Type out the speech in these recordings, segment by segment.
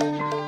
ing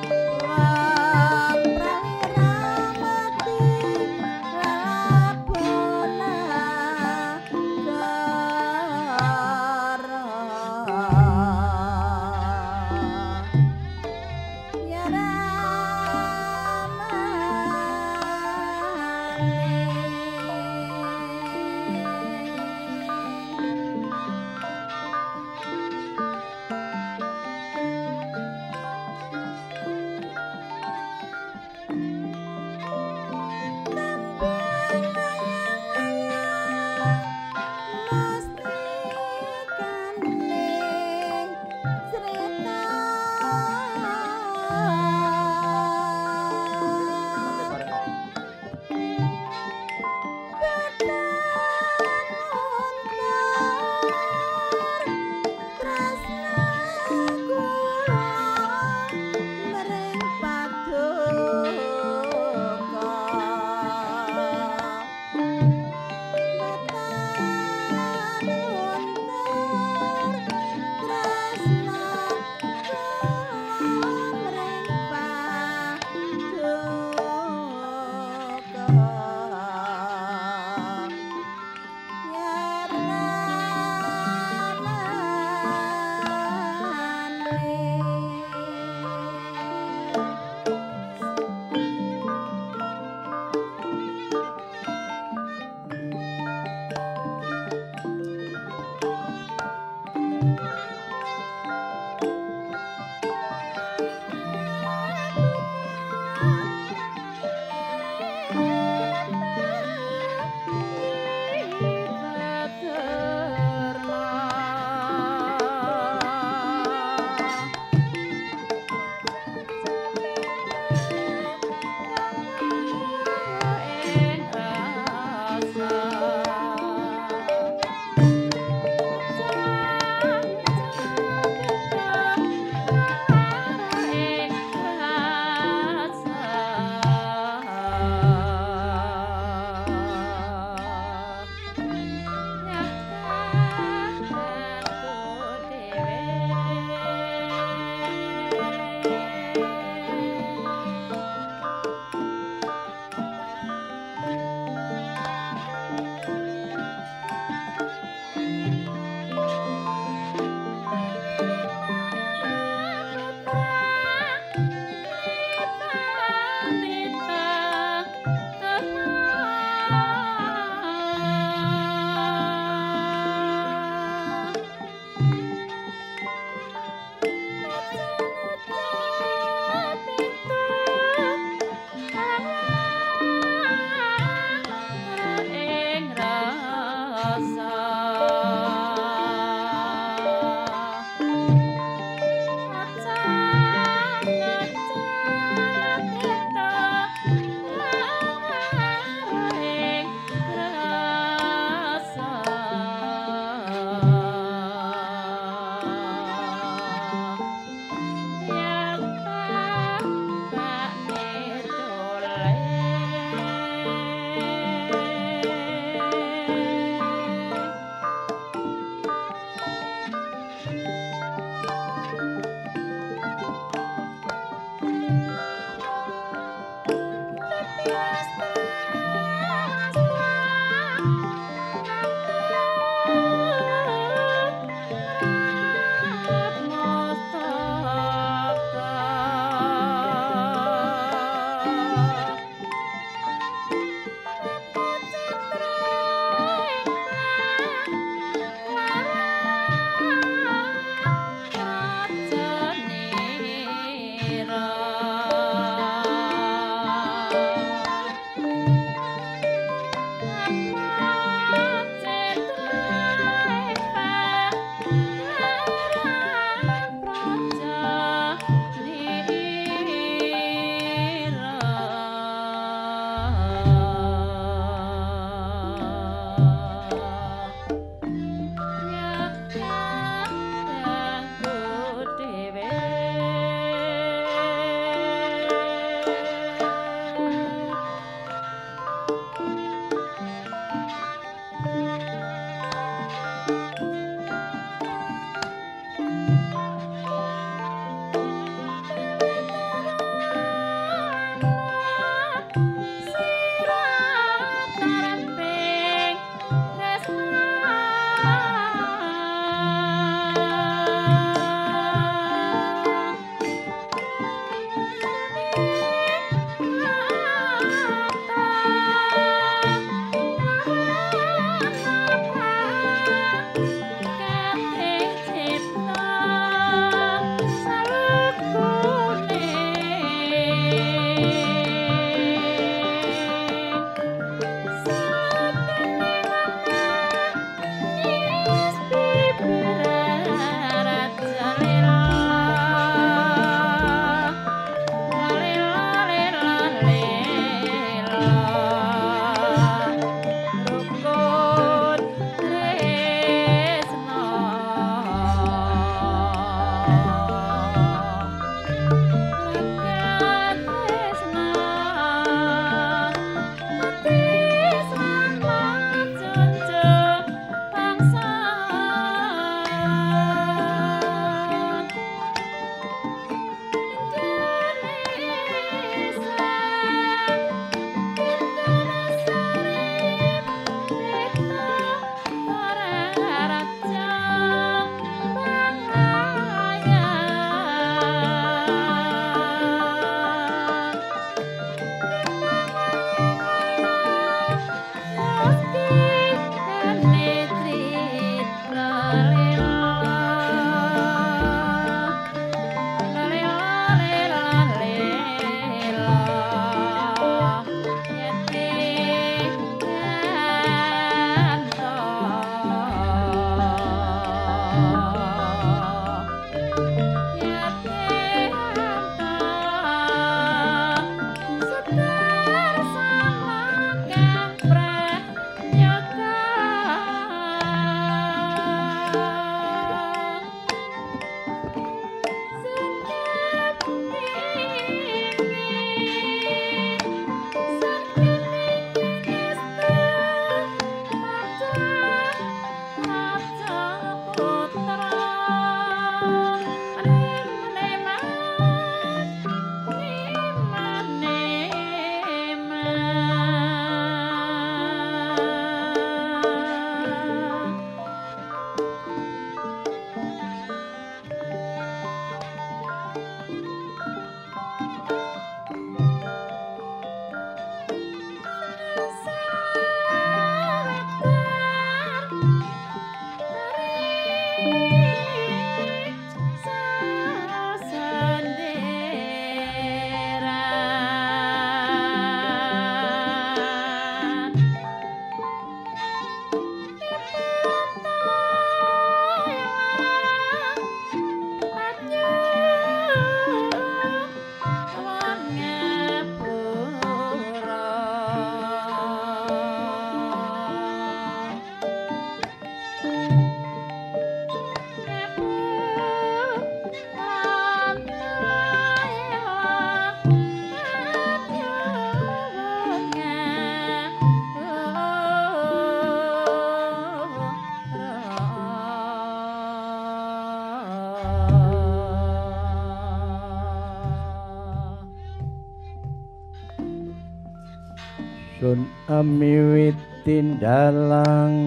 sun amiwit tindalang.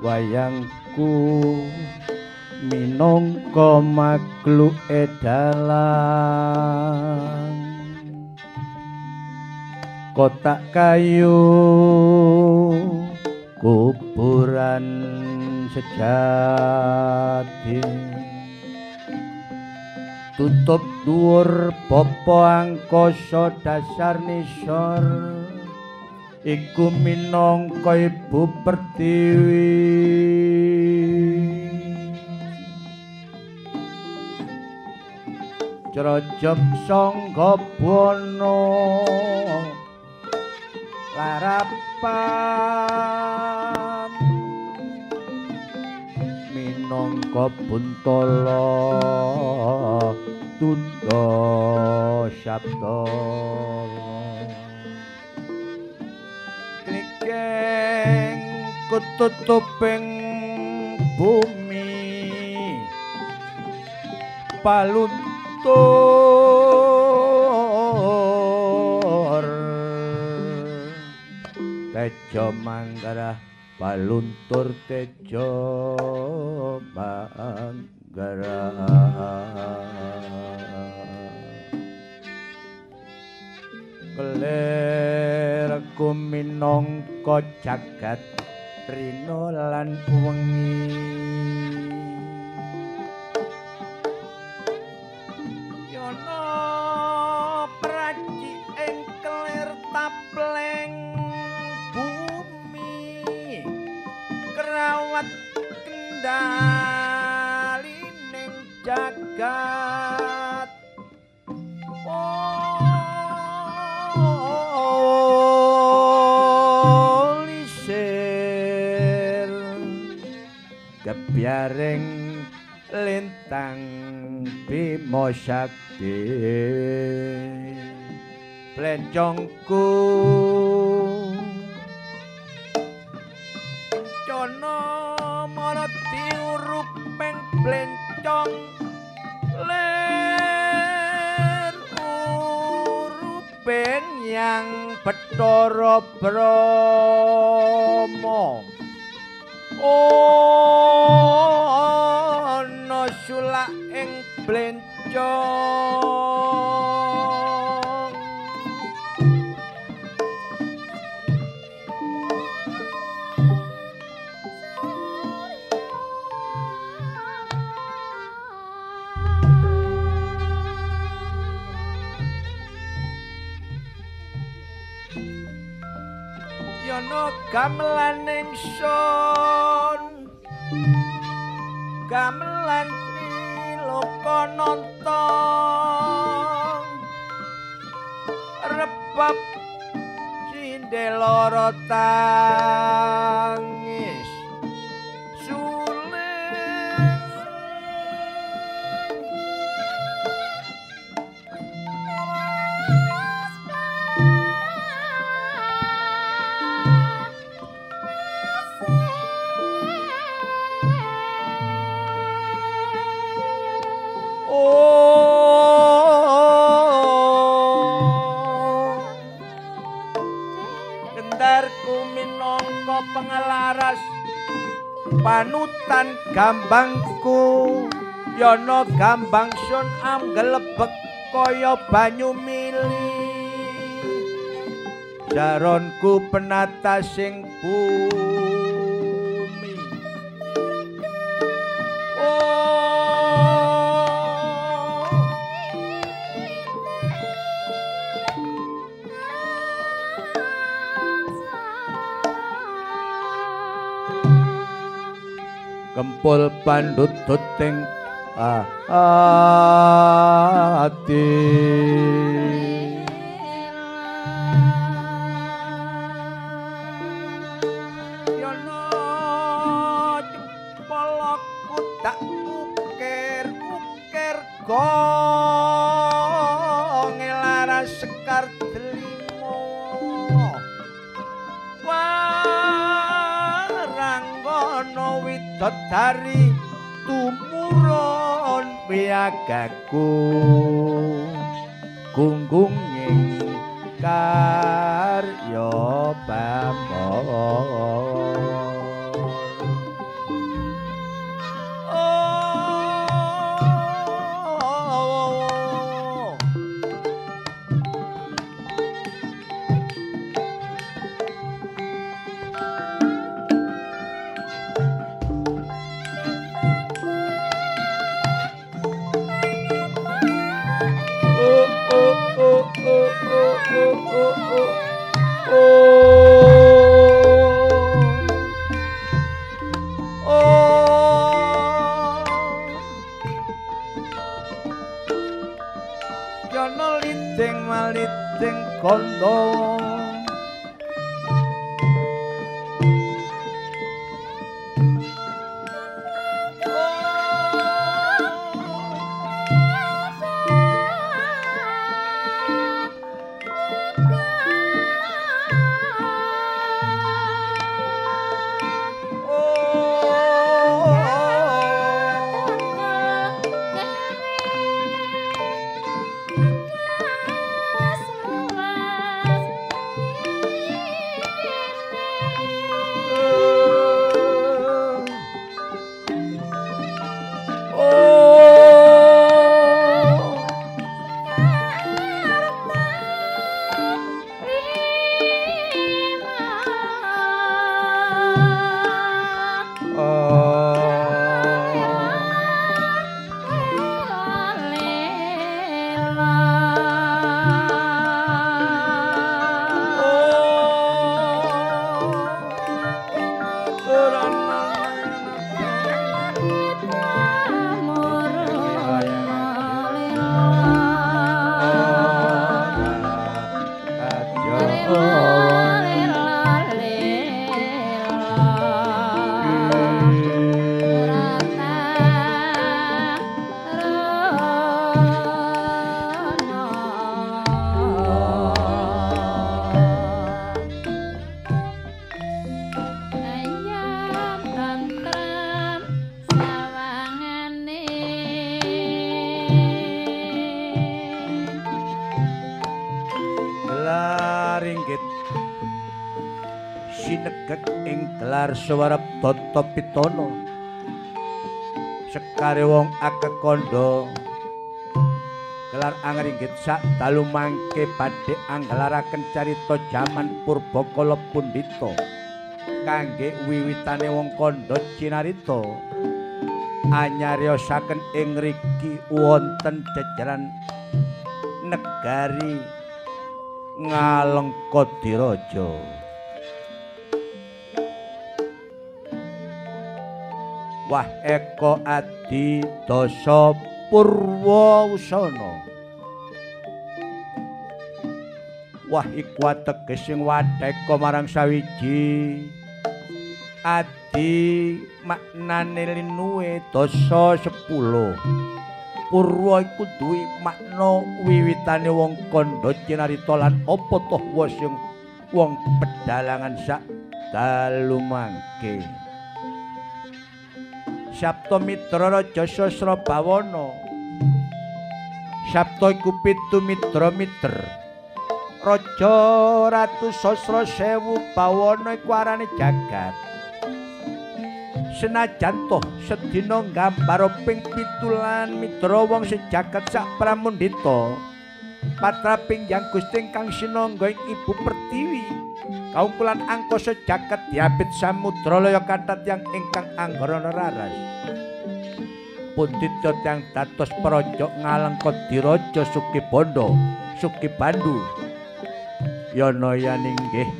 Wayangku minangka makhluk edalang kotak kayu kuburan sejati. Tutup dhuwur bapa angkasa dasar nisor iku minangka ibu pertiwi. Crojok sangga bono larapan. Minangka buntala tunda sabda klikeng kututuping bumi. Paluntur. Tejo manggarah paluntur tejo manggarah Kelir kuminangka jagat rina lan wengi. Yono praji ing kelir tapleng bumi kerawat kendalining jagat. Olisir Kebiaring lintang Bimo Sakti Plencongku Cono marati urupeng plencong urupeng yang Bathara Brahma. Ana sulak ing blencong gamelan ingsun gamelan loko nonton. Rebab cinde loro panutan gambangku. Yono gambang sun amgelebek kaya banyu mili. Jaronku penata sing bumi kempul pandut tuting ati widodari tumurun wiagaku swara Tata Pitana sekare wong akekondo. Gelar angringgit sak dalu mangke badhe anggelaraken carita jaman purbakala pundhita. Kangge wiwitane wong kandha cinarita. Anyariosaken ing riki wonten jajaran negari Ngalengka Diraja Wah eko adi dosa purwa usana. Wah iku ateges sing wadheka marang sawiji. Adi maknane linuwe dosa 10. Purwa iku duwe makna wiwitane wong kandha cinarita lan apa toh sing wong pedalangan sak dalu mangke. Sabto Mitra Raja Sasra Bawana. Sabto iku pitu mitra miter. Raja Ratu Sasra Sewu Bawana iku arane jagat. Senajan toh sedina gambar ping pitulan mitra wong sejagat sak pramundita. Patraping yang Gusti kang sinangga Ibu Pertiwi. Kaumpulan angkasa jagat diapit samudra laya kathah yang ingkang anggara raras pundhita yang dados praja ngalengka diraja suki bondo suki bandu yana yaning nggih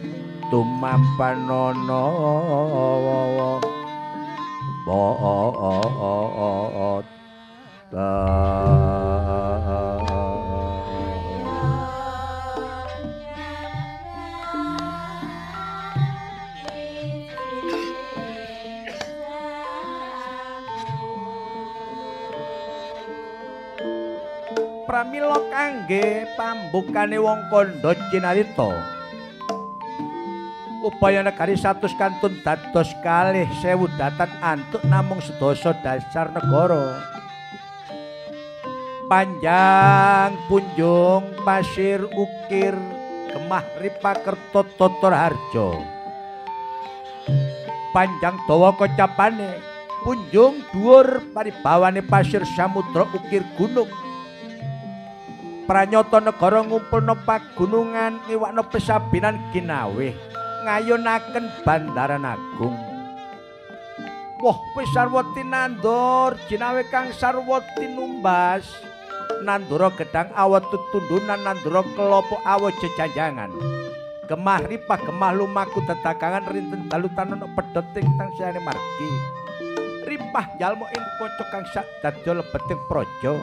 tumampanana ba ta pramila kangge pambukane wong kandha cinarita upaya negari satus kantun dados kalih sewu datan antuk namung sedasa dasar negara. Panjang punjung pasir ukir gemah ripakerto totor harjo panjang dawa kocapane punjung dhuwur paribawane pasir samudra ukir gunung pranyata negara ngumpulna pagunungan iwakna pesabinan ginawe ngayunaken bandaran agung. Wah sarwa tinandur ginawe kang sarwa tinumbas nandura gedang awet tutundunan nandura kelopo awet jejanjangan. Gemah ripah gemah lumaku dedagangan rinten dalu tanon pedoting tang siane margi ripah jalmo ing pocok kang sak dadya lebeting praja.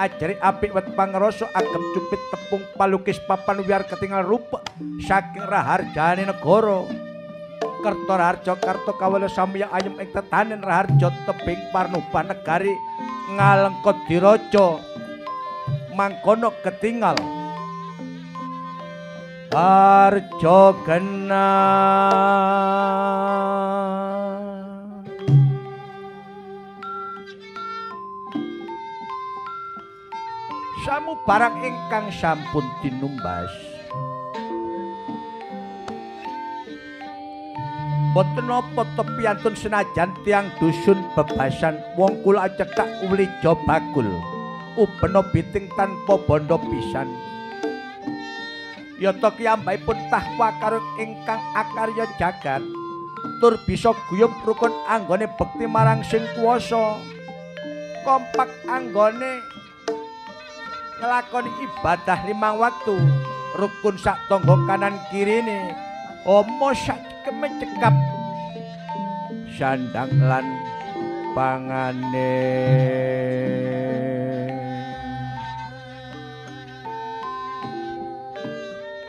Ajari apik wet pangrasa agem cupit tepung palukis papan wiar ketinggal rupa saking raharjane negara. Kerto raharja karto kawala samya ayem ing tetanen raharja tebing parnuban negari ngalengkot diraja. Mangkono ketinggal harja genah samu barang ingkang sampun tinumbas. Boten napa tepiantun senajan tiang dusun bebasan. Wong kula cekak uli bakul upena biting tanpa bondo pisan. Yata kiyambaipun tahwa karo ingkang akarya jagat. Tur bisa guyub rukun anggone bekti marang sing kuwasa. Kompak anggone nglakoni ibadah limang waktu. Rukun sak tangga kanan kirine omo sak kemecekap. Sandang lan pangane.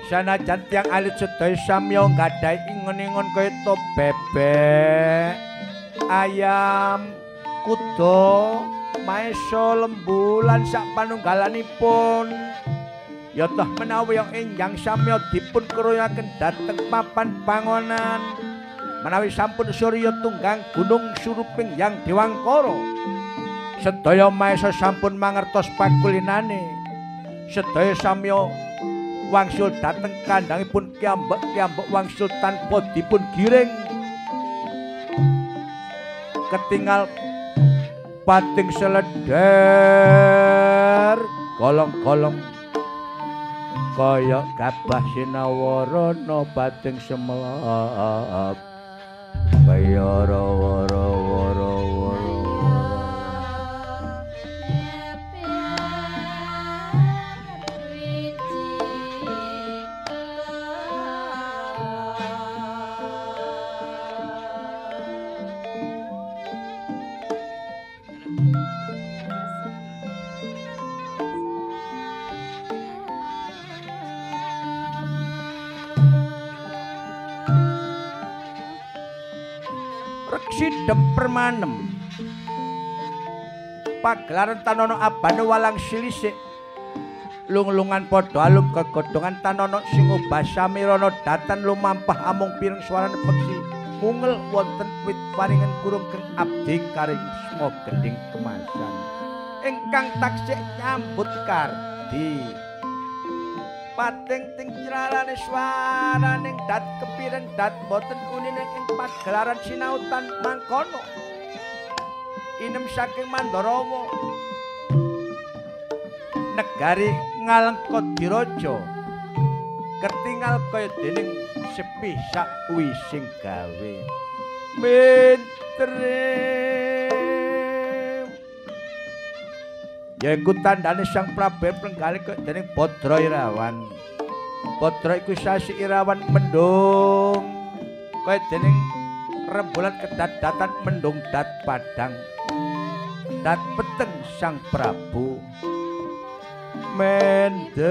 Sanajan tiang alit sedaya samya gadhahi ingon-ingon kaya to bebek ayam kuda maeso lembu lan sak panunggalanipun. Ya toh menawi yang enjang samya dipun keroyaken dhateng papan pangonan menawi sampun surya tunggang gunung suruping yang dewangkara sedaya maeso sampun mangertos pakulinane. Sedaya samya wangsul dhateng kandhangipun kiambek-kiambek wangsul tanpa dipun giring. Ketinggal pating seleder kolong-kolong. Kaya gabah sinawarana pating semelap. Kaya rawa-rawa-rawa sidem permanem. Pagelaran tanono abane walang silisik. Lunglungan padha alum kegodhongan tanono sing obah samirana datan lumampah amung pireng swarane peksi mungel wonten wit paringan kurung keng abdi karing sma gending kemasan. Ingkang taksih nyambut kardi. Pating ting cirarane swaraning dat kepiren dat boten pagelaran sinautan mangkono. Inem saking mandarawa negari ngalengkot diraja ketingal kaya dening sepi sakuwi sing gawe. Mentre yaiku tandane Sang Prabu Penggalih kok dening Badra Irawan. Badra iku sasi Irawan mendung kaya dening rembulan kedadatan mendung dat padang. Dat peteng Sang Prabu mendeng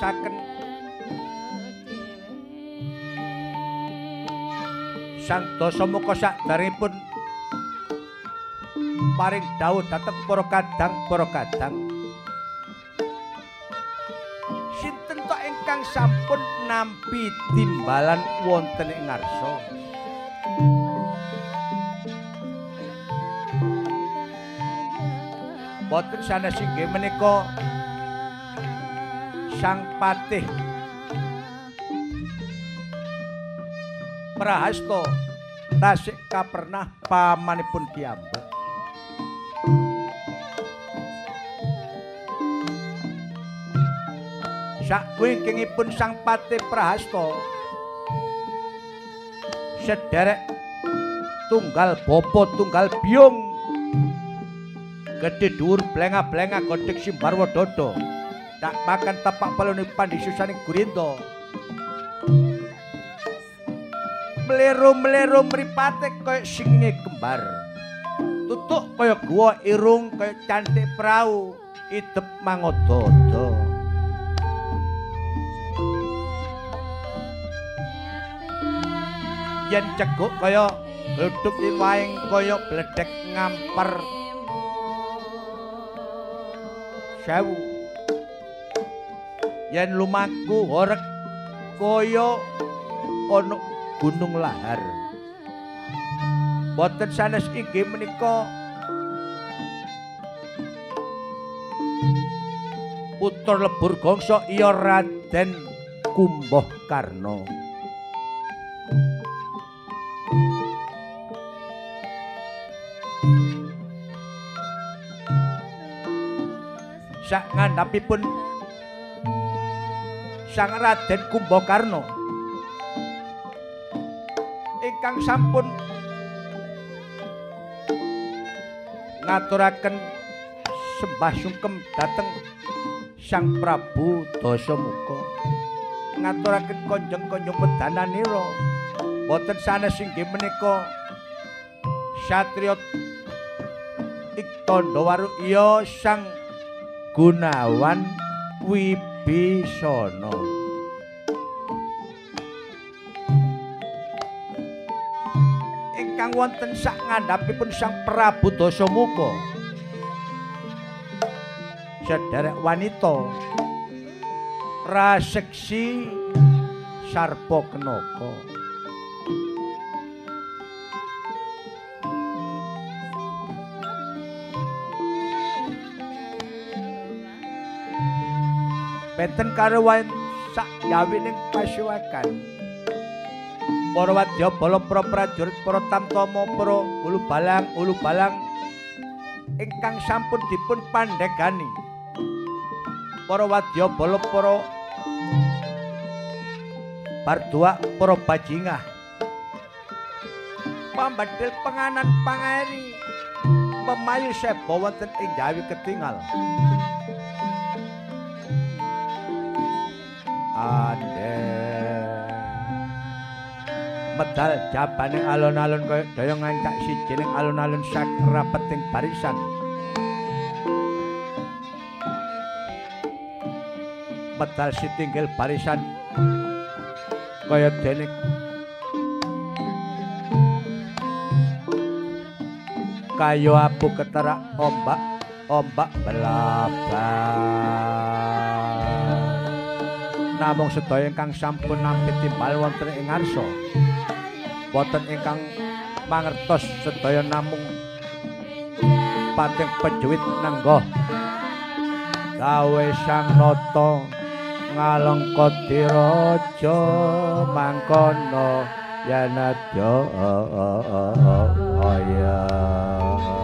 nyarosaken Sang Dasamuka sakdaripun paring dawuh dhateng para kadang para kadang. Sinten to ingkang sampun nampi timbalan wonten ing ngarsa? Boten sanes inggih menika Sang Patih. Prahasto tasik kapernah pamanipun kiambek Sakwingkingipun Sang Patih Prahasto sederek tunggal bopo tunggal biung gede dhuwur blenga-blenga godhek simbarwa dodo tak makan tapak palone pandisusaning Gurindo. Mleru-mleru mripate kaya singe kembar. Tutuk kaya gua irung kaya cantik prau idep mangododo. Yen ceguk kaya gluduk iwaing kaya bledek ngamper. Sewu yen lumaku horek kaya ana gunung lahar. Boten sanes inggih menika putra lebur gongso iya Raden Kumboh Karno sak ngandhapipun Sang Raden Kumbakarna. Ingkang sampun ngaturaken sembah sungkem dhateng Sang Prabu Dasamuka. Ngaturaken konjeng-konjeng pedananira boten sanes inggih menika satriya Iktandawaru iya Sang Gunawan Wib Bisana ingkang wonten sak ngandhapipun Sang Prabu Dasamuka. Sederek wanita. Raseksi sarpa kenaka benten karo wae sak yawining pasuwakan para wadya bala para prajurit para tamtama para ulu balang ulu balang ingkang sampun dipun pandegani para wadya bala para bardua para bajingah. Pambadil penganan pangairi pemayu sebo wonten ing jawi ketingal medal jabane alun-alun kaya daya ngancak siji ning alun-alun sakrapeting barisan. Medal sitinggil barisan kaya dene kayu abu keterak ombak ombak belaban namung sedaya ingkang sampun nampi timbal wonten ing ngarsa. Boten ingkang mangertos sedaya namung pating pejuwit nanggo gawe sang nata ngalengka diraja mangkono yanadya. aya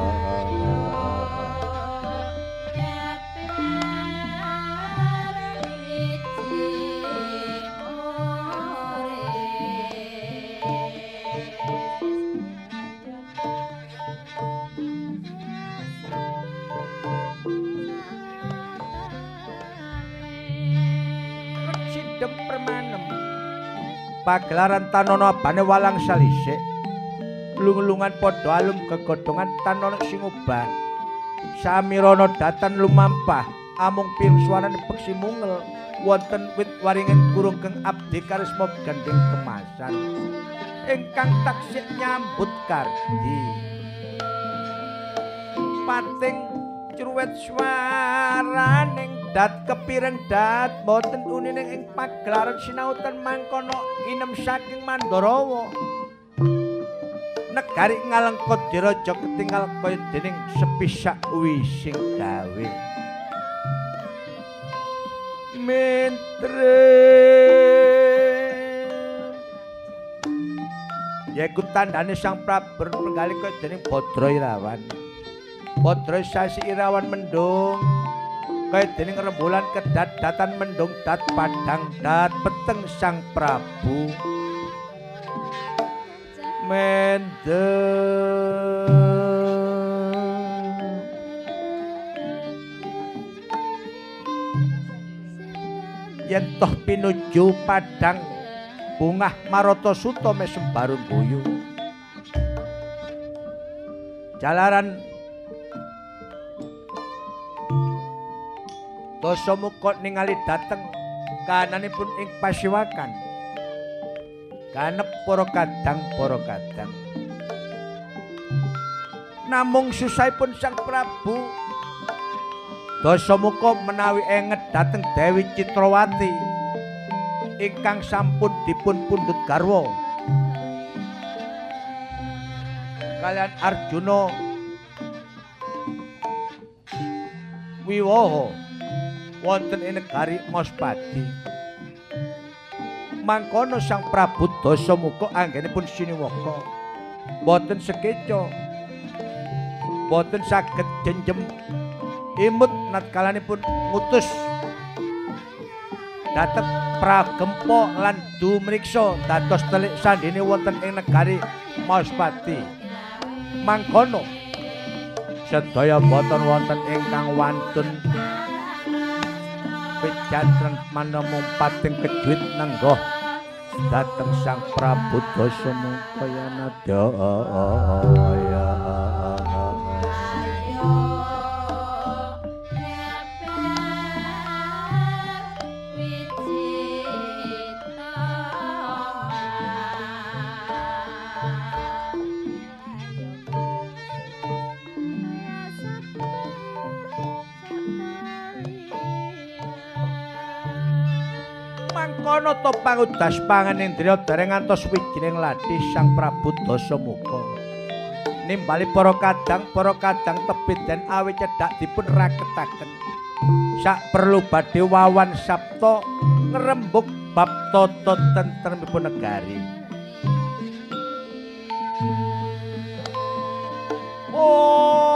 pagelaran tanono abane walang salisik. Lunglungan padha alum gegodhongan tanono sing obah samirana datan lumampah. Amung pirsuwanane peksi mungel. Wonten wit waringin kurung keng abdi karisma gandeng kemasan. Ingkang taksih nyambut kardi. Pating cruwet swaraning dat kepireng dat boten unine ing pagelaran sinautan mangkono inem saking Mandarawa negari ngalengkot diraja ketinggal kaya dening sepisak wising gawe. Mentre. Yaiku tandane sang prabu penggali kaya dening Badra Irawan. Badra Sasi Irawan mendung kaya dening rembulan kedat datan mendung dat padang dat peteng sang prabu. Mende yen toh pinuju padang bungah maroto suto mesem baru guyu. Jalaran Dosa muka ningali dateng kananipun ing pasiwakan. Kanep para kadang para kadang. Namung susahipun Sang Prabu Dosa muka menawi enget dateng Dewi Citrawati ingkang sampun dipun pundut garwa. Kalian Arjuna Wiwoho wonten ing negari Mospati. Mangkono Sang Prabu Dasamuka anggenipun siniwaka boten sekeca. Boten saged jenjem imut natkalanipun ngutus dateng pragempa lan dumriksa dados telik sandene wonten ing negari Mospati. Mangkono sedaya boten wonten ingkang wantun pejantren manemu pating kejuit nenggoh dateng sang prabu dosa mukaya nadaya to pangudas pangan indriya dereng ngantos wijining ladhi Sang Prabu Dasamuka. Nimbali para kadang para kadang tebit den awi cedhak dipun raketaken. Sak perlu badhe wawan sabta ngrembug bab tata tentremipun negari. Oh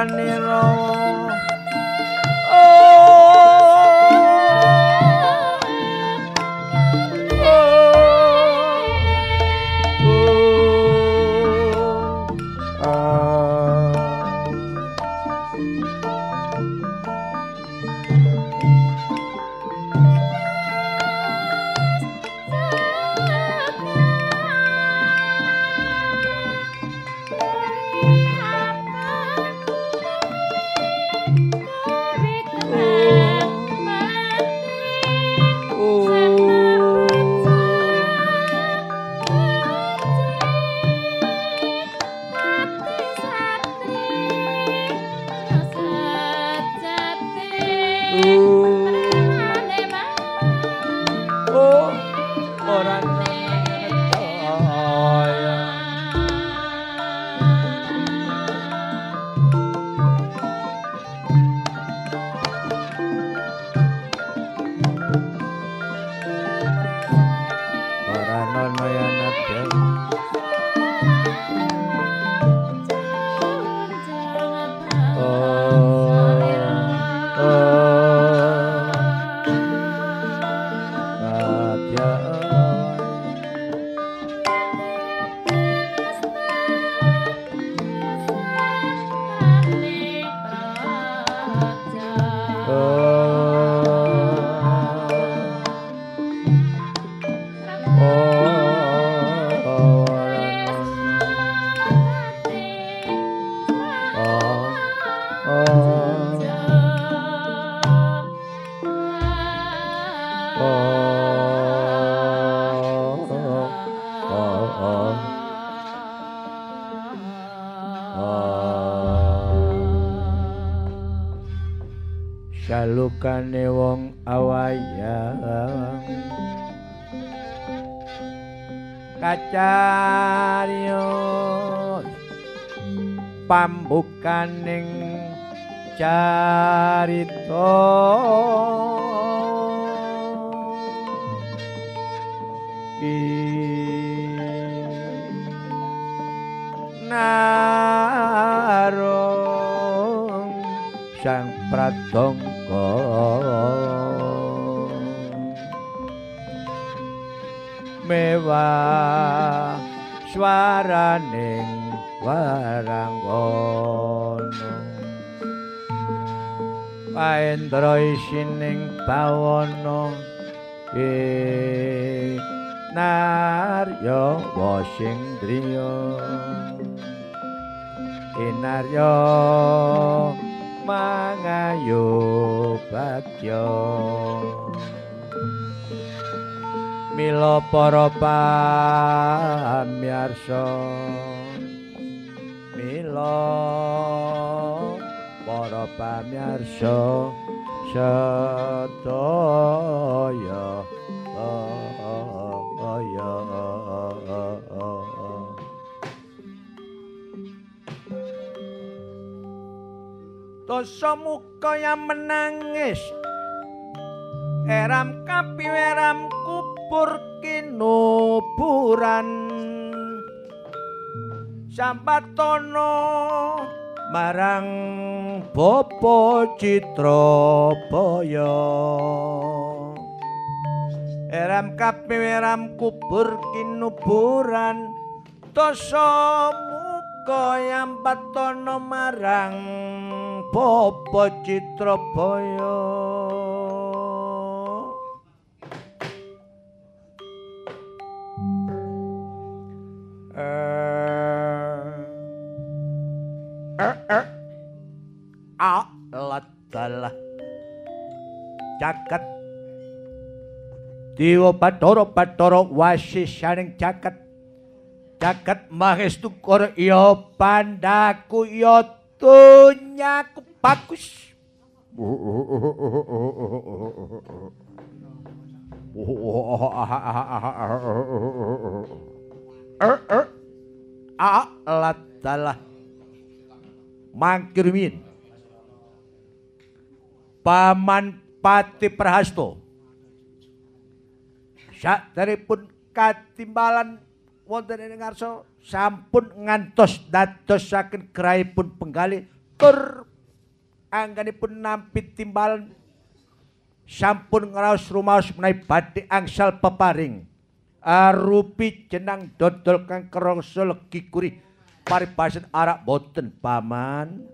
i'm running তো inarya mangayu bagya. Mila para pamirsa mila para pamirsa sedaya Dosa muka yang menangis. Eram kapi eram kubur kinuburan. Sampatono marang Bopo Citra Boyo Eram kapi eram kubur kinuburan. Dosa muka yang patono marang Bapa Citrabaya Er er Aladalah Jagat. Dewa Bathara Bathara wasisaning jagat. Jagat Mahestu Kara ya pandaku ya dunyaku bagus. Er er aladalah mangkirmin paman pati prahasto. Sak pun katimbalan wonten ing ngarsa sampun ngantos dadosaken graipun penggalih tur anggenipun nampi timbalan sampun ngraos rumaos menawi badhe angsal peparing arupi jenang dodol kang krangsa legi kuri paribasan arak boten paman.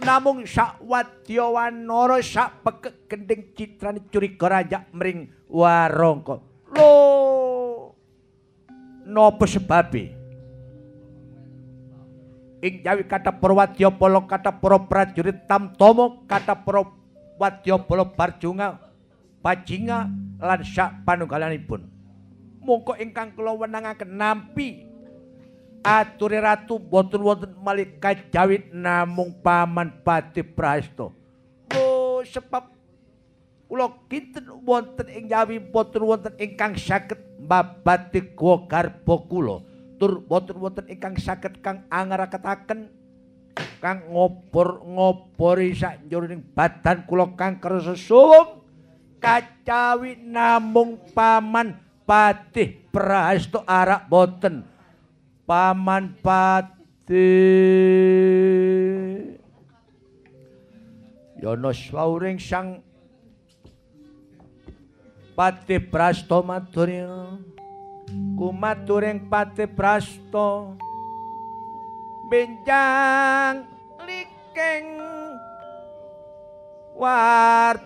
Namung sak wadya wanara sak pekek gending citrane curiga rajak mring warangka. Lho napa sebabe? Ing jawi kata perwadya polo kata para prajurit tamtama kata para wadya polo barjunga bajinga lan sak panunggalanipun. Mongko ingkang kula wenangaken nampi aturi ratu boten wonten malih kajawit namung paman pati prasto oh sebab kula kinten wonten ing jawi boten wonten ingkang saged mbabati kuwa garba kula. Tur boten wonten ingkang saged kang angaraketaken kang ngobor-ngobori sak njroning badan kula kang kersa suwung. Kacawi namung paman patih prasto arak boten. Paman pati yono swauring sang pati prasto maturya kumaturing pati prasto. Benjang liking wartoyo.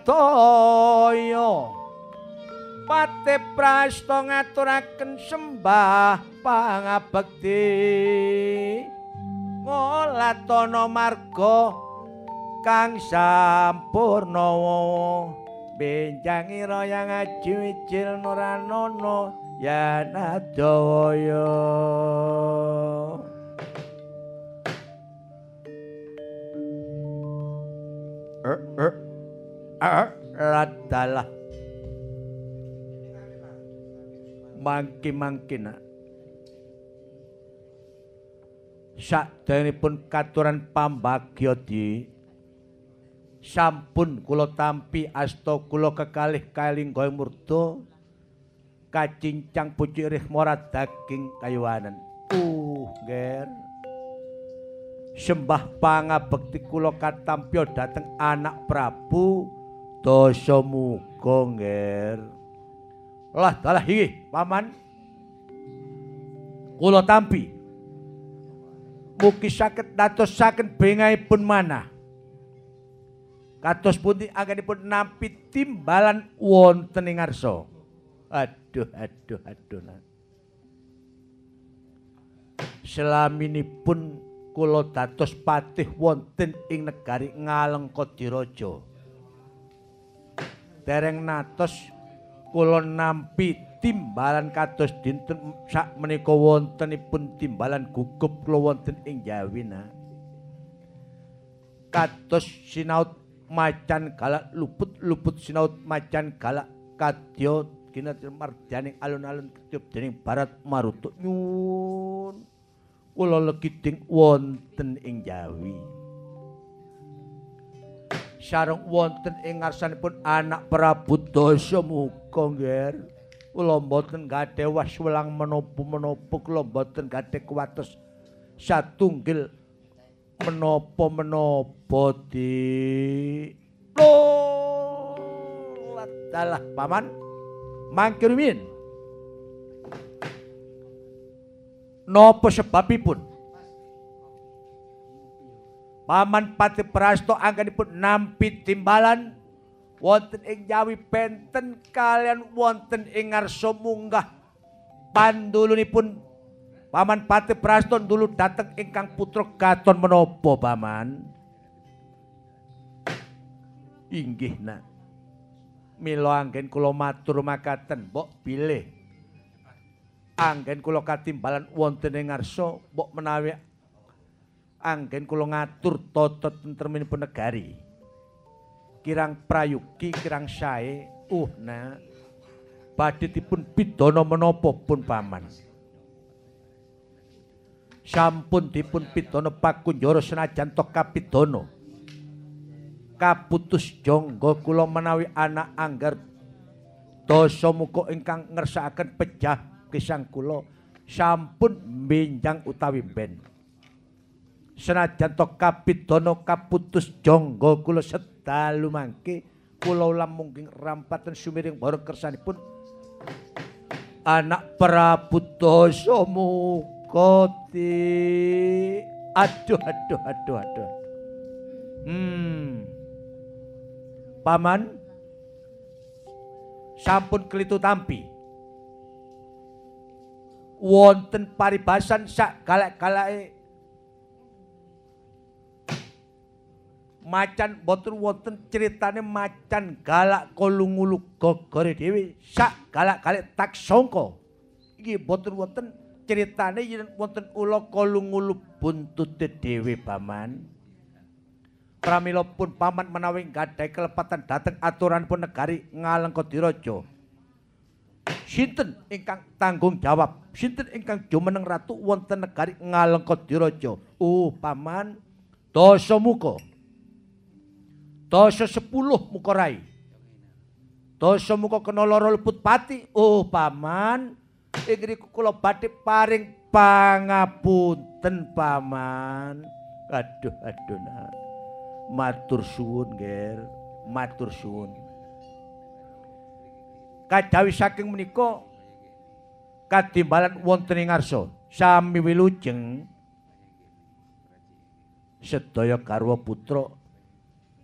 Pati prasto ngaturaken sembah pangabekti. Ngolatana marga kang sampurna benjang ira yang aji wicil nuranono yanadaya er er er radalah. Mangki-mangkina sakdenipun katuran pambagya di sampun kula tampi asta kula kekalih kalingga murda kacincang pucuk rih morat daging kayuwanen uh nger sembah pangabekti kula katampya dhateng anak Prabu Dasamuga nger lah dalah iki paman. Kula tampi. Mugi saged dadosaken bengaipun manah. Kados pundi anggenipun nampi timbalan wonten ing ngarsa. Aduh, aduh, aduh. Selaminipun kula dados patih wonten ing negari Ngalengkadiraja. Dereng natos kula nampi timbalan kados dinten sak menika wontenipun timbalan gugup kula wonten ing Jawina. Kados sinaut macan galak luput-luput sinaut macan galak kadya kinatri marjaning alun-alun ketiup dening barat marutuk nyun. Kula legiding wonten ing Jawi. Sareng wonten ing ngarsanipun anak Prabu Dasamuka nggih. kula mboten gadhe waswelang menapa-menapa kula mboten gadhe kuwates satunggil menapa-menapa di dalah paman. Mangkir min. Napa sebabipun? Paman pati prasto anggenipun nampi timbalan wonten ing Jawi benten kalian wonten ing ngarsa munggah. Pandulunipun Paman Pati Praston dulu dateng ingkang putra Gaton menapa paman? Inggih nak. Mila anggen kula matur makaten mbok pilih Anggen kula katimbalan wonten ing ngarsa mbok menawi anggen kula ngatur tata tentremipun negari kirang prayugi kirang sae. Uh nah badhe dipun pidana menapa pun paman sampun dipun pidana pakunjara senajan to kapidana. Kaputus jangga kula menawi anak anggar dosa muka ingkang ngersakaken pejah kisang kula sampun benjang utawi ben senajan to kapidana kaputus jangga kula sedalu mangke kula ulam mungking rampaten sumiring bara kersanipun. Anak Prabu Dasa Mukati aduh aduh aduh aduh. Hmm. Paman. Sampun kelitu tampi. Wonten paribasan sak galak-galake macan boten wonten ceritane macan galak kolungulu gogore dhewe sak galak-galik tak sangka iki boten wonten ceritane yen wonten ula kolungulu buntute dhewe paman pramila pun paman menawi gadhahi kelepatan dhateng aturan pun negari ngalengkodiraja sinten ingkang tanggung jawab sinten ingkang jumeneng ratu wonten negari ngalengkodiraja oh paman dosa muka Dasa sepuluh muka rai. Dasa muka kena loro luput pati. Oh paman. Ingri kukula batik paring pangapunten paman. Aduh aduh nah. Matur suwun ger. Matur suwun. Kadawi saking menika kadimbalan wonten ing ngarsa sami wilujeng sedaya garwa putra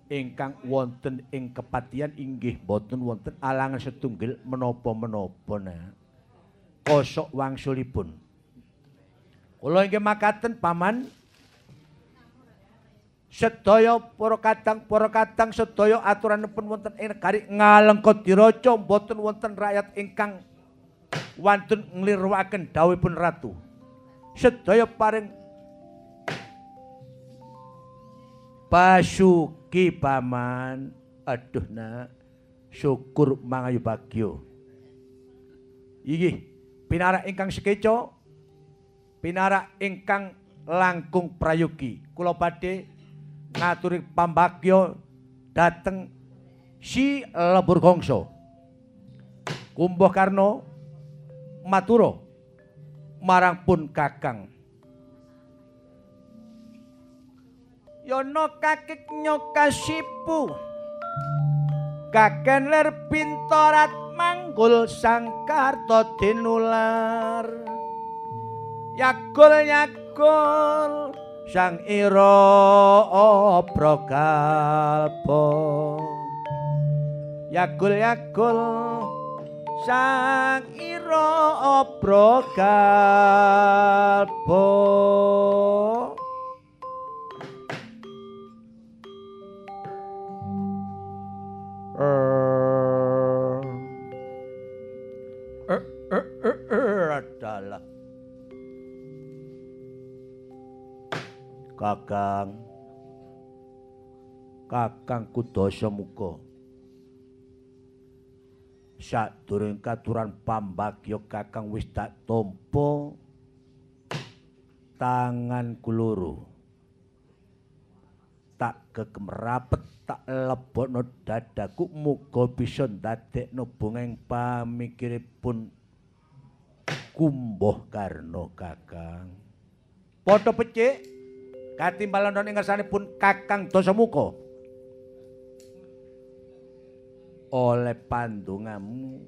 ingkang wonten ing kepatian inggih boten wonten alangan setunggal menapa-menapa nah. Kosok wangsulipun. Kula inggih makaten paman sedaya para kadang para kadang sedaya aturanipun wonten ing negari ngalengka diraja boten wonten rakyat ingkang wonten nglirwaken dawuhipun ratu. Sedaya paring Basuki paman. Aduh nak. Syukur mangayu bagyo. Iki pinarak ingkang sekeco. Pinarak ingkang langkung prayogi. Kula badhe ngaturi pambagyo dateng si lebur gongso. Kumbuh karno maturo marang pun kakang. yono kakek nyokasipu kaken ler pintorat manggul sangkarto dinular. Yakul yakul sang iro obro kalpo yakul yakul sang iro obro kalpo Kakang. Kakang Kudasa Muka. Sadurung katuran pambagya Kakang wis tak tampa tangan kuluru tak kekemrapet tak lebokno dadaku muga bisa ndadekno bungeng pamikiripun kumbuh karno kakang. Padha becik katimbalan ing ngersanipun kakang dosamuka oleh pandungamu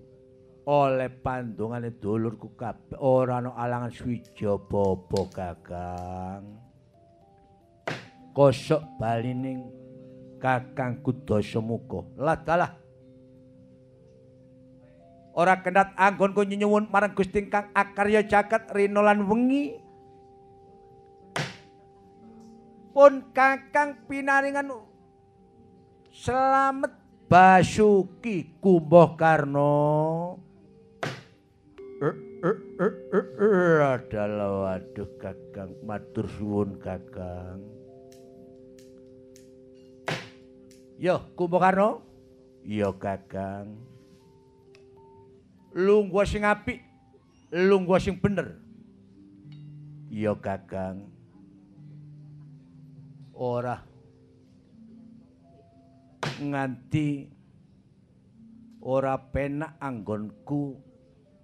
oleh pandungane dulurku kabeh ora ana alangan swija bapa kakang kosok balining Kakang Kudasa Muka. Lah dalah. Ora kendat anggonku nyuwun marang Gusti Kang akarya jagat rina lan wengi. Pun Kakang pinaringan selamat Basuki Kumbuh Karno. Adalah waduh Kakang matur suwun Kakang. Yo, Kumbakarna. Iya, Kakang. Lungguh sing apik, lungguh sing bener. Iya, Kakang. Ora. Nganti ora penak anggonku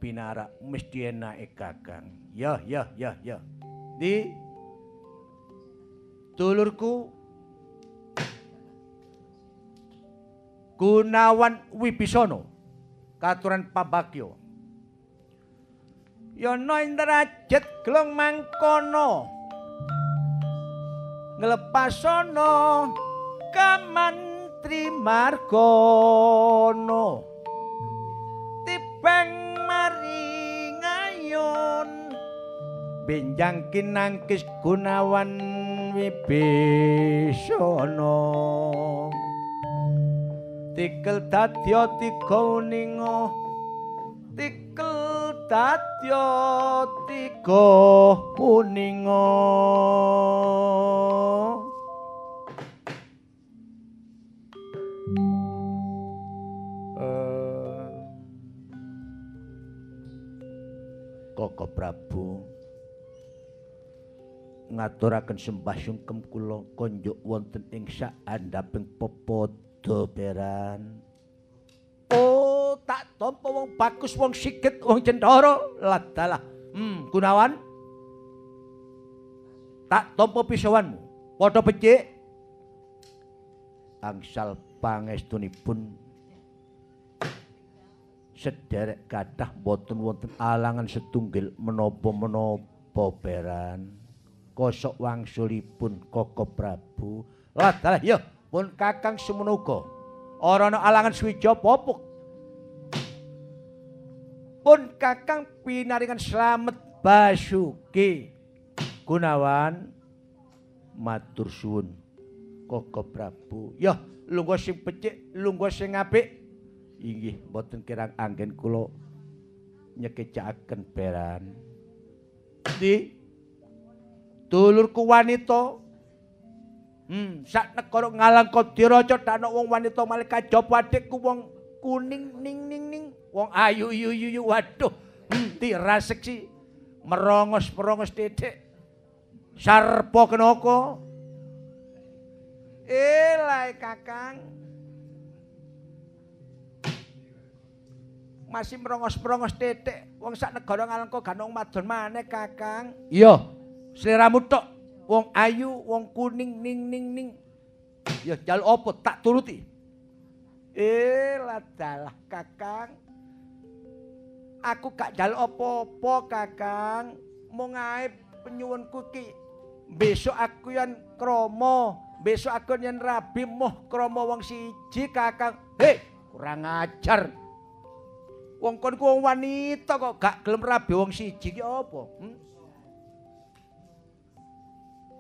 pinarak mesti enake Kakang. Ya, ya, ya, ya. Di dulurku. Gunawan Wibisana katuran Pabagyo Yana Indrajit glong mangkono nglepasana kamantri margono. Tibang maringayon benjang kinangkis gunawan wibisana. Tikel dadya tiga uninga dadya tiga uninga eh, Koko Prabu ngaturaken sembah sungkem kula konjuk wonten ing saandhaping pepodo doberan. Oh, tak tampa wong bagus wong sikit wong cendara ladalah. Hmm, Gunawan. Tak tampa pisawanmu. Padha becik. Angsal pangestunipun sederek kathah boten wonten alangan setunggal menapa-menapa beran. Kosok wangsulipun Koko Prabu. Ladalah ya. pun kakang semenuga ora ana alangan swija popok pun kakang pinaringan slamet basuki. Gunawan matur suwun. Koko prabu. Ya lungguh sing becik lungguh sing apik. Inggih mboten kirang anggen kula nyekecaken beran. Di dulurku wanita. Hmm, sak negara ngalang Kodiraja dak wong wanita malih kajaba adikku wong kuning ning ning ning, wong ayu yu yu yu waduh. Hmm, tiraseksi merongos-merongos titik. Sarpa kenaka? Elai Kakang. Masih merongos-merongos titik. Wong sak negara ngalang kok ganong madon maneh Kakang. Iya, sliramu tok. wong ayu, wong kuning ning ning ning. Ya jaluk apa tak turuti. Eh ladalah Kakang. Aku gak jaluk apa-apa Kakang. Mung ae penyuwunku ki besok aku yen krama, besok aku yen rabi moh krama wong siji Kakang. Hei, kurang ajar. Wong kon ku wong wanita kok gak gelem rabi wong siji ki apa? Hmm?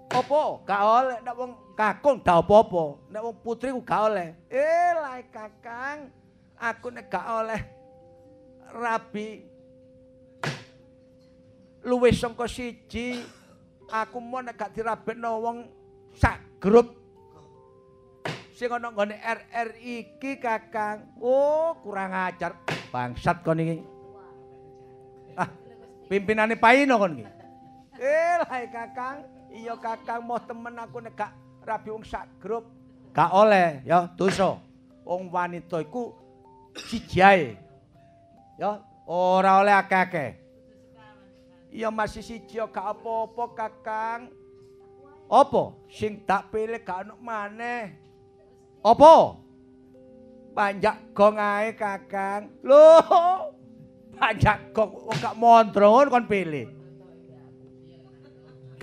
Apa? Gak oleh nek wong kakung dak apa-apa. Nek wong putri ku gak oleh. Eh, lae Kakang. Aku nek gak oleh rabi luwih sangka siji. Aku mau nek gak dirabekno wong sak grup sing ana nggone RR iki Kakang. Oh, kurang ajar. Bangsat kon iki. Ah, pimpinane Paino kon iki. Eh, lae Kakang. Iya Kakang mau temen aku nek gak rabi wong sak grup. Gak oleh ya dosa. Wong wanita iku siji ae. Ya, ora oleh akeh-akeh. Iya masih siji gak apa-apa Kakang. Apa sing tak pilih gak ono maneh? Apa? Panjak gong ae Kakang. Loh. Panjak gong gak mondro kon pilih.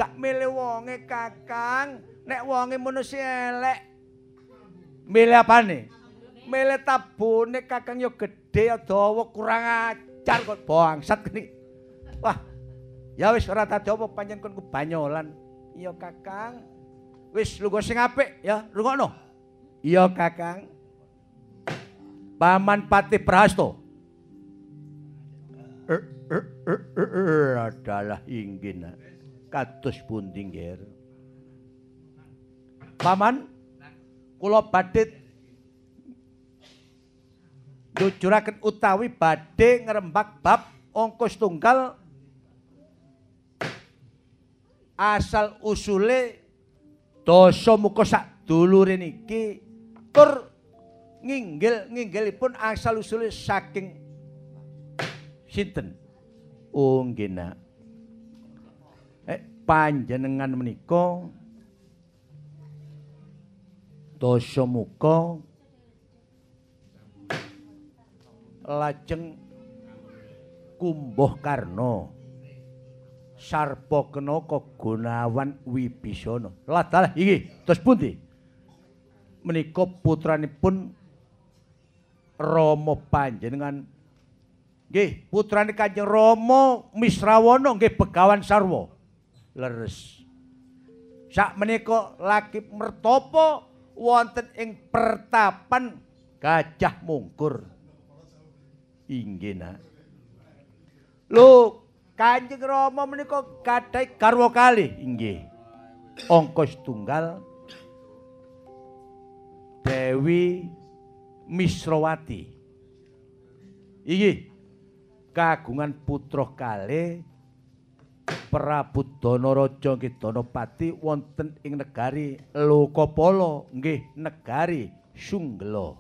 gak milih wonge kakang nek wonge manusia elek milih apa milih tabune kakang yo gede ya dawa kurang ajar kok. Bangsat ini wah ya wis ora tadi apa panjen kon banyolan iya kakang. Wis lu sing apik ya rungokno? Iya kakang. Paman pati prasto. Er, er, er, adalah ingin kados pundi nggih Paman kula badhe njujuraken utawi badhe ngrembak bab angka tunggal asal usule dosa muka sak dulure niki tur nginggil nginggilipun asal usule saking sinten? Oh nggih panjenengan menika Dasa muka lajeng Kumbuh Karna Sarpa Kenaka Gunawan Wibisana. Lah dalah iki terus pundi? Menika putranipun Rama panjenengan nggih putrane Kanjeng Rama Misrawana nggih Begawan Sarwa. Leres. Sak menika laki mertapa wonten ing pertapan Gajah Mungkur. Inggih nak. Lho, Kanjeng Rama menika gadhah garwa kalih, inggih. Angka setunggal Dewi Misrawati. Iki kagungan putra kalih Prabu Danaraja nggih Danapati wonten ing negari Lokapala nggih negari Sunggela.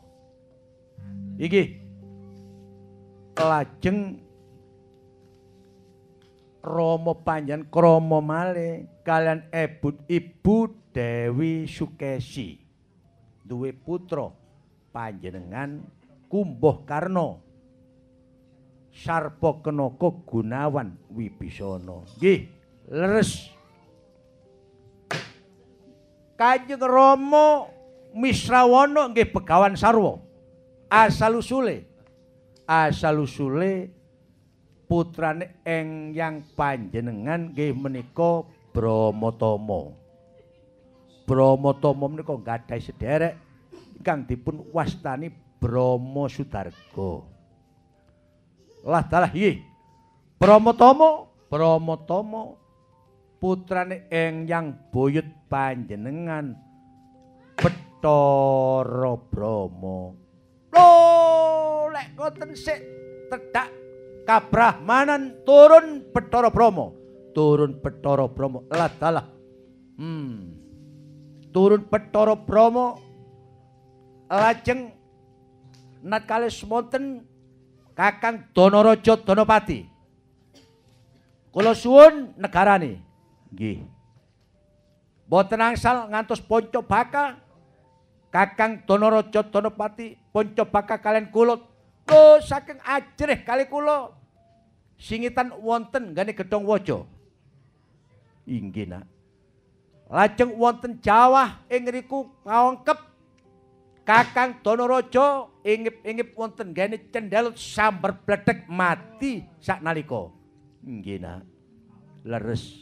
Iki lajeng Rama panjen krama malih kalian ebut ibu Dewi Sukesi. Duwe putra panjenengan Kumbuh Karna. Sarpa Kenaka Gunawan Wibisana. Nggih, leres. Kanjeng Rama Misrawana nggih Begawan Sarwa. Asal usule asal usule putrane yang panjenengan nggih menika Bramatama. Bramatama menika gadhah sederek ingkang dipun wastani Brahma Sudarga. Lah dalah iki. Bramatama, Bramatama putrane yang buyut panjenengan Bathara Brahma. Lek ngoten sik tedhak kabrahmanan turun Bathara Brahma. Turun Bathara Brahma. Lah dalah. Hmm. Turun Bathara Brahma lajeng nat kalih semonten Kakang Danaraja Danapati. Kula suwun negarane. Nggih. Mboten angsal ngantos ponco baka Kakang Danaraja Danapati ponco baka kalian kula Lho saking ajrih kali kula singitan wonten gane gedhong waja. Inggih nak. Lajeng wonten Jawa ing riku ngawengkep Kakang Danaraja ingip-ingip wonten gane cendhel sambar bledhek mati saknalika. Inggih nak. Leres.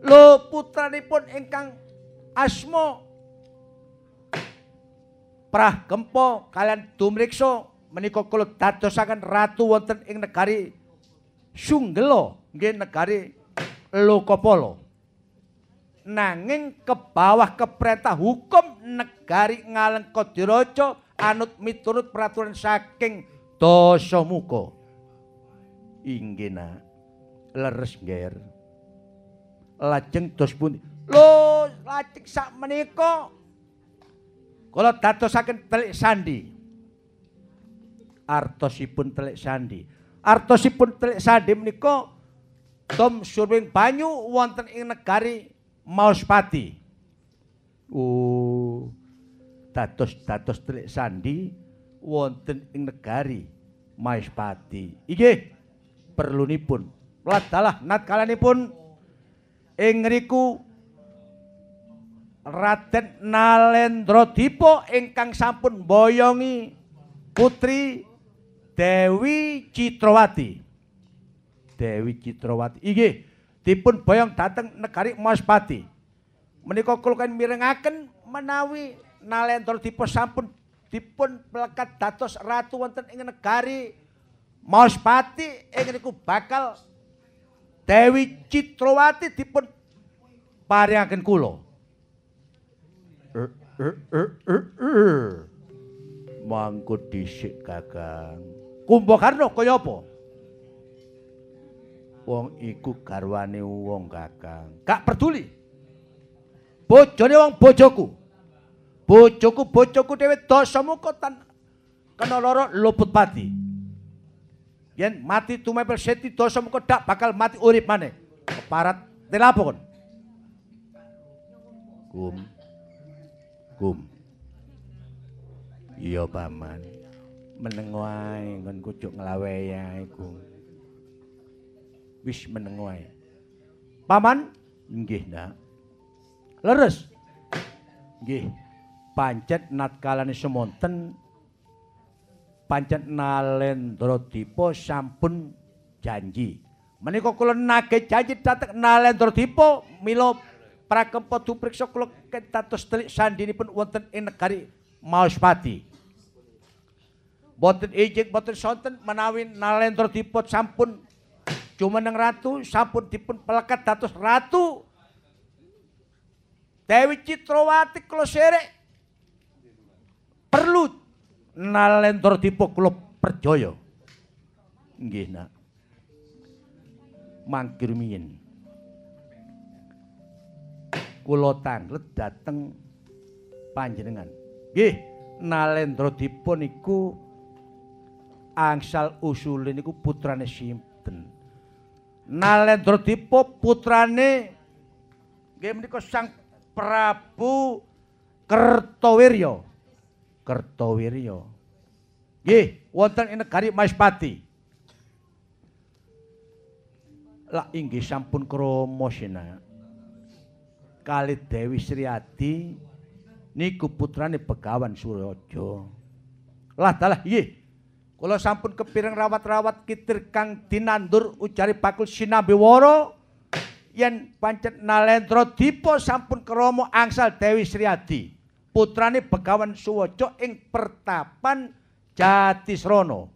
Lho putranipun ingkang asma Prah Gempo kalian dumriksa menika kula dadosaken ratu wonten ing negari Sunggela nggih negari Lokapala. Nanging ke bawah hukum negari Ngalengkadiraja anut miturut peraturan saking Dasamuka. Inggih nak. Leres ngger. Lajeng dos pundi? Lho, lajeng sak menika Kula dadosaken telik sandi. Artosipun telik sandi. Artosipun telik sandi menika tom surwing banyu wonten ing negari Mauspati. Oh. Dados-dados telik sandi wonten ing negari Mauspati. Inggih. Perlunipun. Ladalah nat kalanipun ing riku Raden Nalendra Dipa ingkang sampun mboyongi putri Dewi Citrawati. Dewi Citrawati. Iki dipun boyong dateng negari Maspati. Menika kula kan mirengaken menawi Nalendra Dipa sampun dipun melekat dados ratu wonten ing negari Maspati ing niku bakal Dewi Citrawati dipun paringaken kula. Mangku dhisik Kakang. Kumbakarna kaya apa? Wong iku garwane wong Kakang. Gak peduli. Bojone wong bojoku. Bojoku bojoku dhewe dasamuka tan kena lara luput pati. Yen mati tumepel seti dasamuka dak bakal mati urip maneh. Keparat telapo kon. Kum. Kum. Iya, Paman. Meneng wae ngon kucuk nglawehi ae, Kum. Wis meneng wae. Paman? Nggih, Nak. Leres. Nggih. Pancet natkalane semonten pancet Nalendra Dipa sampun janji. Menika kula nagih janji dhateng Nalendra Dipa mila prakempa dupriksa kula ketatos telik sandinipun wonten ing negari Maospati. Boten ijik boten sonten menawi Nalendra Dipa sampun jumeneng ratu sampun dipun pelekat dados ratu Dewi Citrawati kula serek perlu nalendra dipo kula perjaya. Nggih, Nak. Mangkir miyin. Kula tanglet dateng panjenengan. Nggih, nalendra dipo niku angsal usule niku putrane sinten? Nalendra dipo putrane nggih menika Sang Prabu Kertawirya. Kertawirya. Nggih, wonten ing negari Maespati. Lah inggih sampun krama sina. Kali Dewi Sriadi niku putrane Begawan Suraja. Lah dalah nggih. Kula sampun kepireng rawat-rawat kitir kang dinandur ujari bakul sinambi woro yen pancet Nalendra Dipa sampun krama angsal Dewi Sriadi. putrane Begawan Suwaca ing pertapan Jatisrana.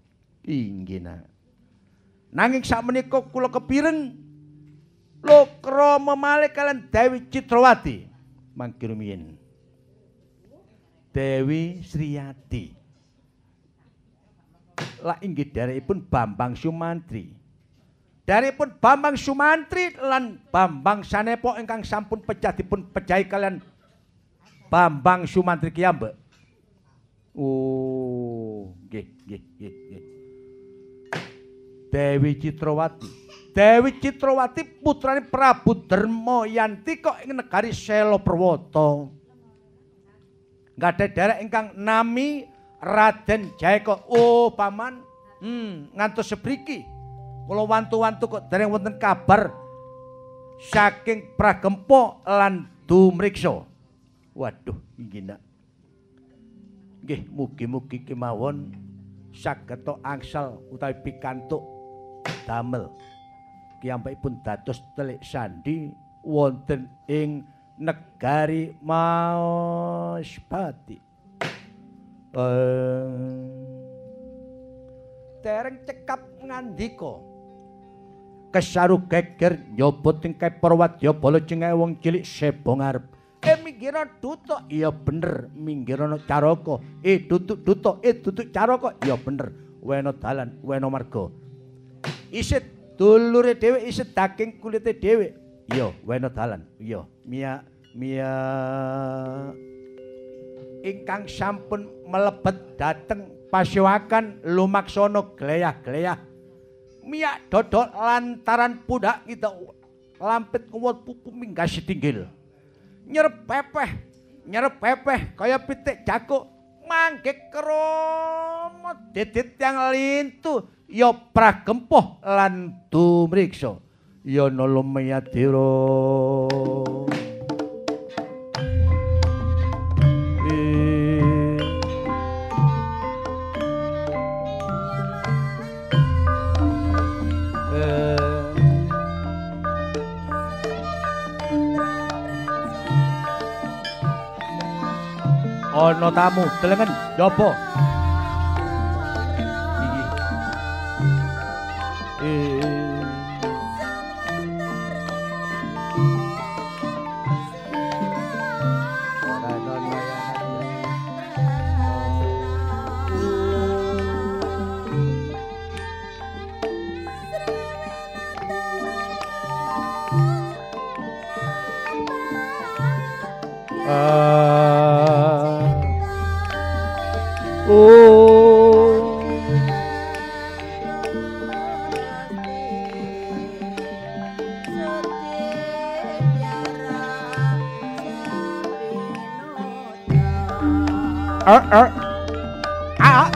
Inggih. Nanging sakmenika kula kepireng Lokra memalih kalian Dewi Citrawati. Mangkir. Dewi Sriyati. Lah inggih pun Bambang Sumantri. pun Bambang Sumantri lan Bambang Sanepo ingkang sampun pecah dipun pejahi kalian Bambang Sumantri Kiyambek. Oh, nggih, nggih, nggih. Dewi Citrawati. Dewi Citrawati putrane Prabu Darma Yanti kok ing negari Sela Perwata. Gadhe derek ingkang nami Raden Jayaka. Oh, paman. Hmm, ngantos sebriki. Kula wantu-wantu kok dereng wonten kabar saking Pragempa lan Dumriksa. Waduh, inggih nak. Nggih, mugi-mugi kemawon saged angsal utawi pikantuk damel pun dados telik sandi wonten ing negari Maospati. Eh, tereng cekap ngandika kesaru geger nyobot ing Parwadya bala cengeng wong cilik sebong arep Eh minggirana dutuk, iya bener. Minggirana caraka, eh dutuk dutuk, eh dutuk caraka, iya bener. Weno dalan, weno marga. Isit dulure dhewe, isit daging kulite dhewe. Iya, weno dalan. Iya, mia mia ingkang sampun melebet dateng pasyawakan lumaksana gleyah-gleyah. Mia dodol lantaran pundak kita lampit kuwat pupu minggah setinggil. nyerep pepeh, nyerep pepeh kaya pitik jakuk mangke kromo didit yang lintu ya pragempoh lan dumriksa. Ya nulumayadira ana tamu delengen nyoba er er ah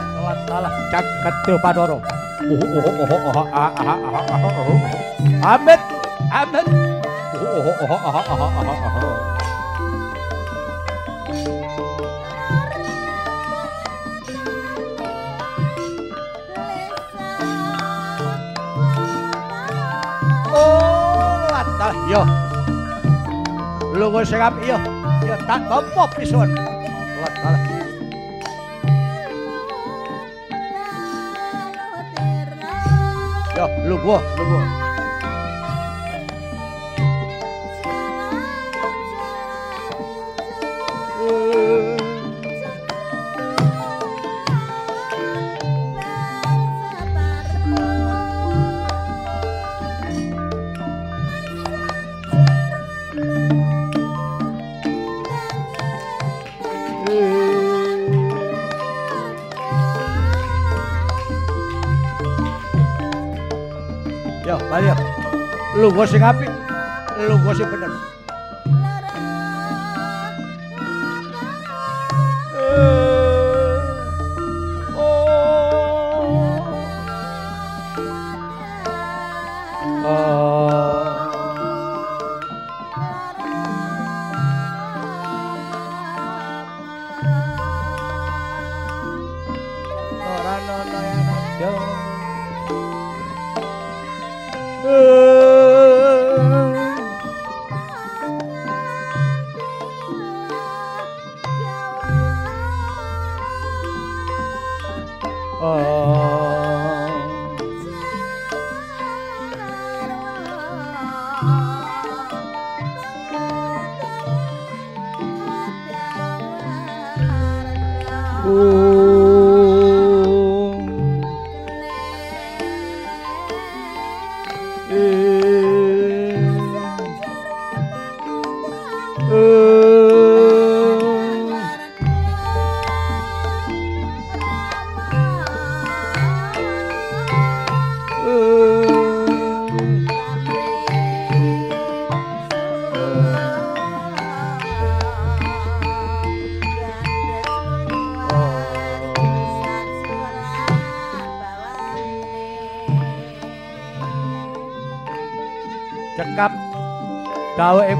salah caket tuh padoro oh oh oh oh oh ah ah ah ah amet amet oh oh oh ah ah ah ah Oh, latah yo. Lungo sing apik yo. Yo tak tampa pisun. Latah. Yo, lungo, lungo. Yo,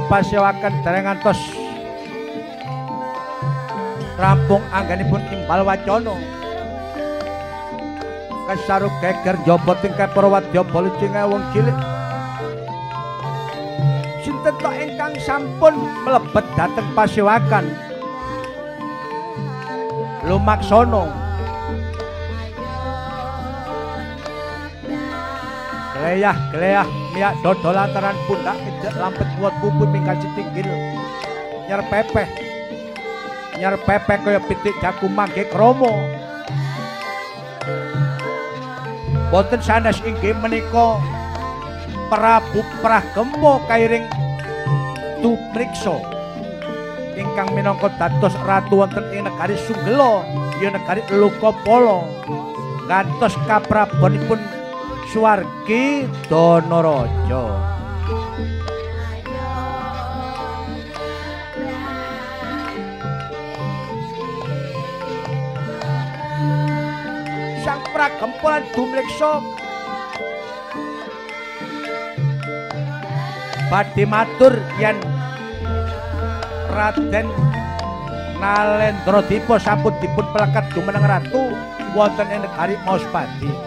pasyawaken dereng ngantos rampung anggenipun imbal wacana. Kesaruk geger jaba tingkah para wadya bala wong cilik. Sinten to ingkang sampun mlebet dhateng pasyawakan lumaksana Gleyah, gleyah, miak dodol lantaran pundak ejek lampet buat bubut minggal citinggil. Nyer pepeh. Nyer pepeh kaya pitik jaku mangke kromo. Boten sanes inggih menika Prabu Pragempa kairing Tupriksa ingkang minangka dados ratu wonten ing negari Sunggela ya negari Lokapala ngantos kaprabonipun Suwargi Danaraja. Sang pragempulan dumriksa badhe matur yen Raden Nalendra Dipa sampun dipun pelekat jumeneng ratu wonten ing negari Maspati.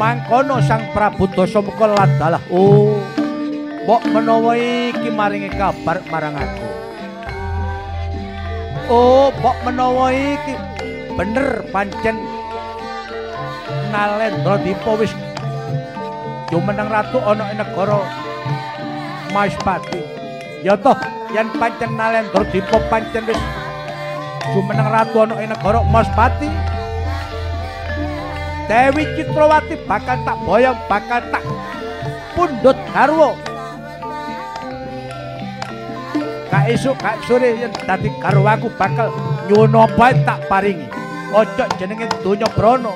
Mangkono sang Prabu Dasamuka ladalah oh mbok menawa iki maringi kabar marang aku. Oh mbok menawa iki bener pancen Nalendra Dipa wis jumeneng ratu ana ing negara Maspati ya toh yen pancen Nalendra Dipa pancen wis jumeneng ratu ana ing negara Maspati Dewi Citrawati bakal tak boyong, bakal tak pundut garwa. Kak esuk, kak sore yang dadi garwaku bakal nyuwun apa tak paringi. Ojo jenenge donya brana.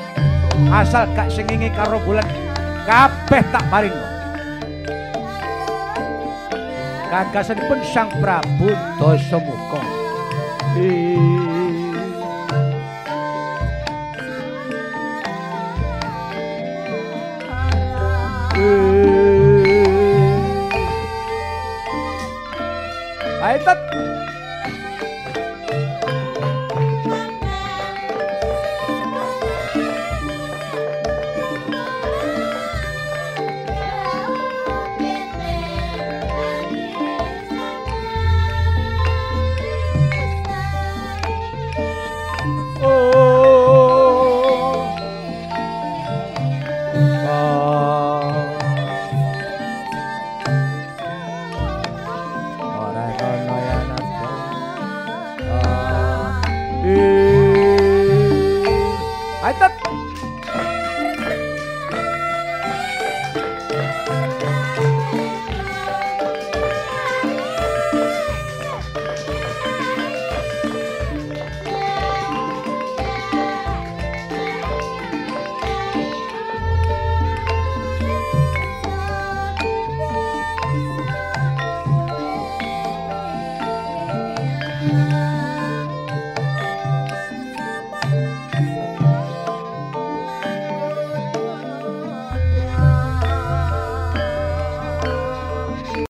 Asal gak sengingi karo bulan kabeh tak paringi. Gagasanipun Sang Prabu Dasamuka. 会えたっ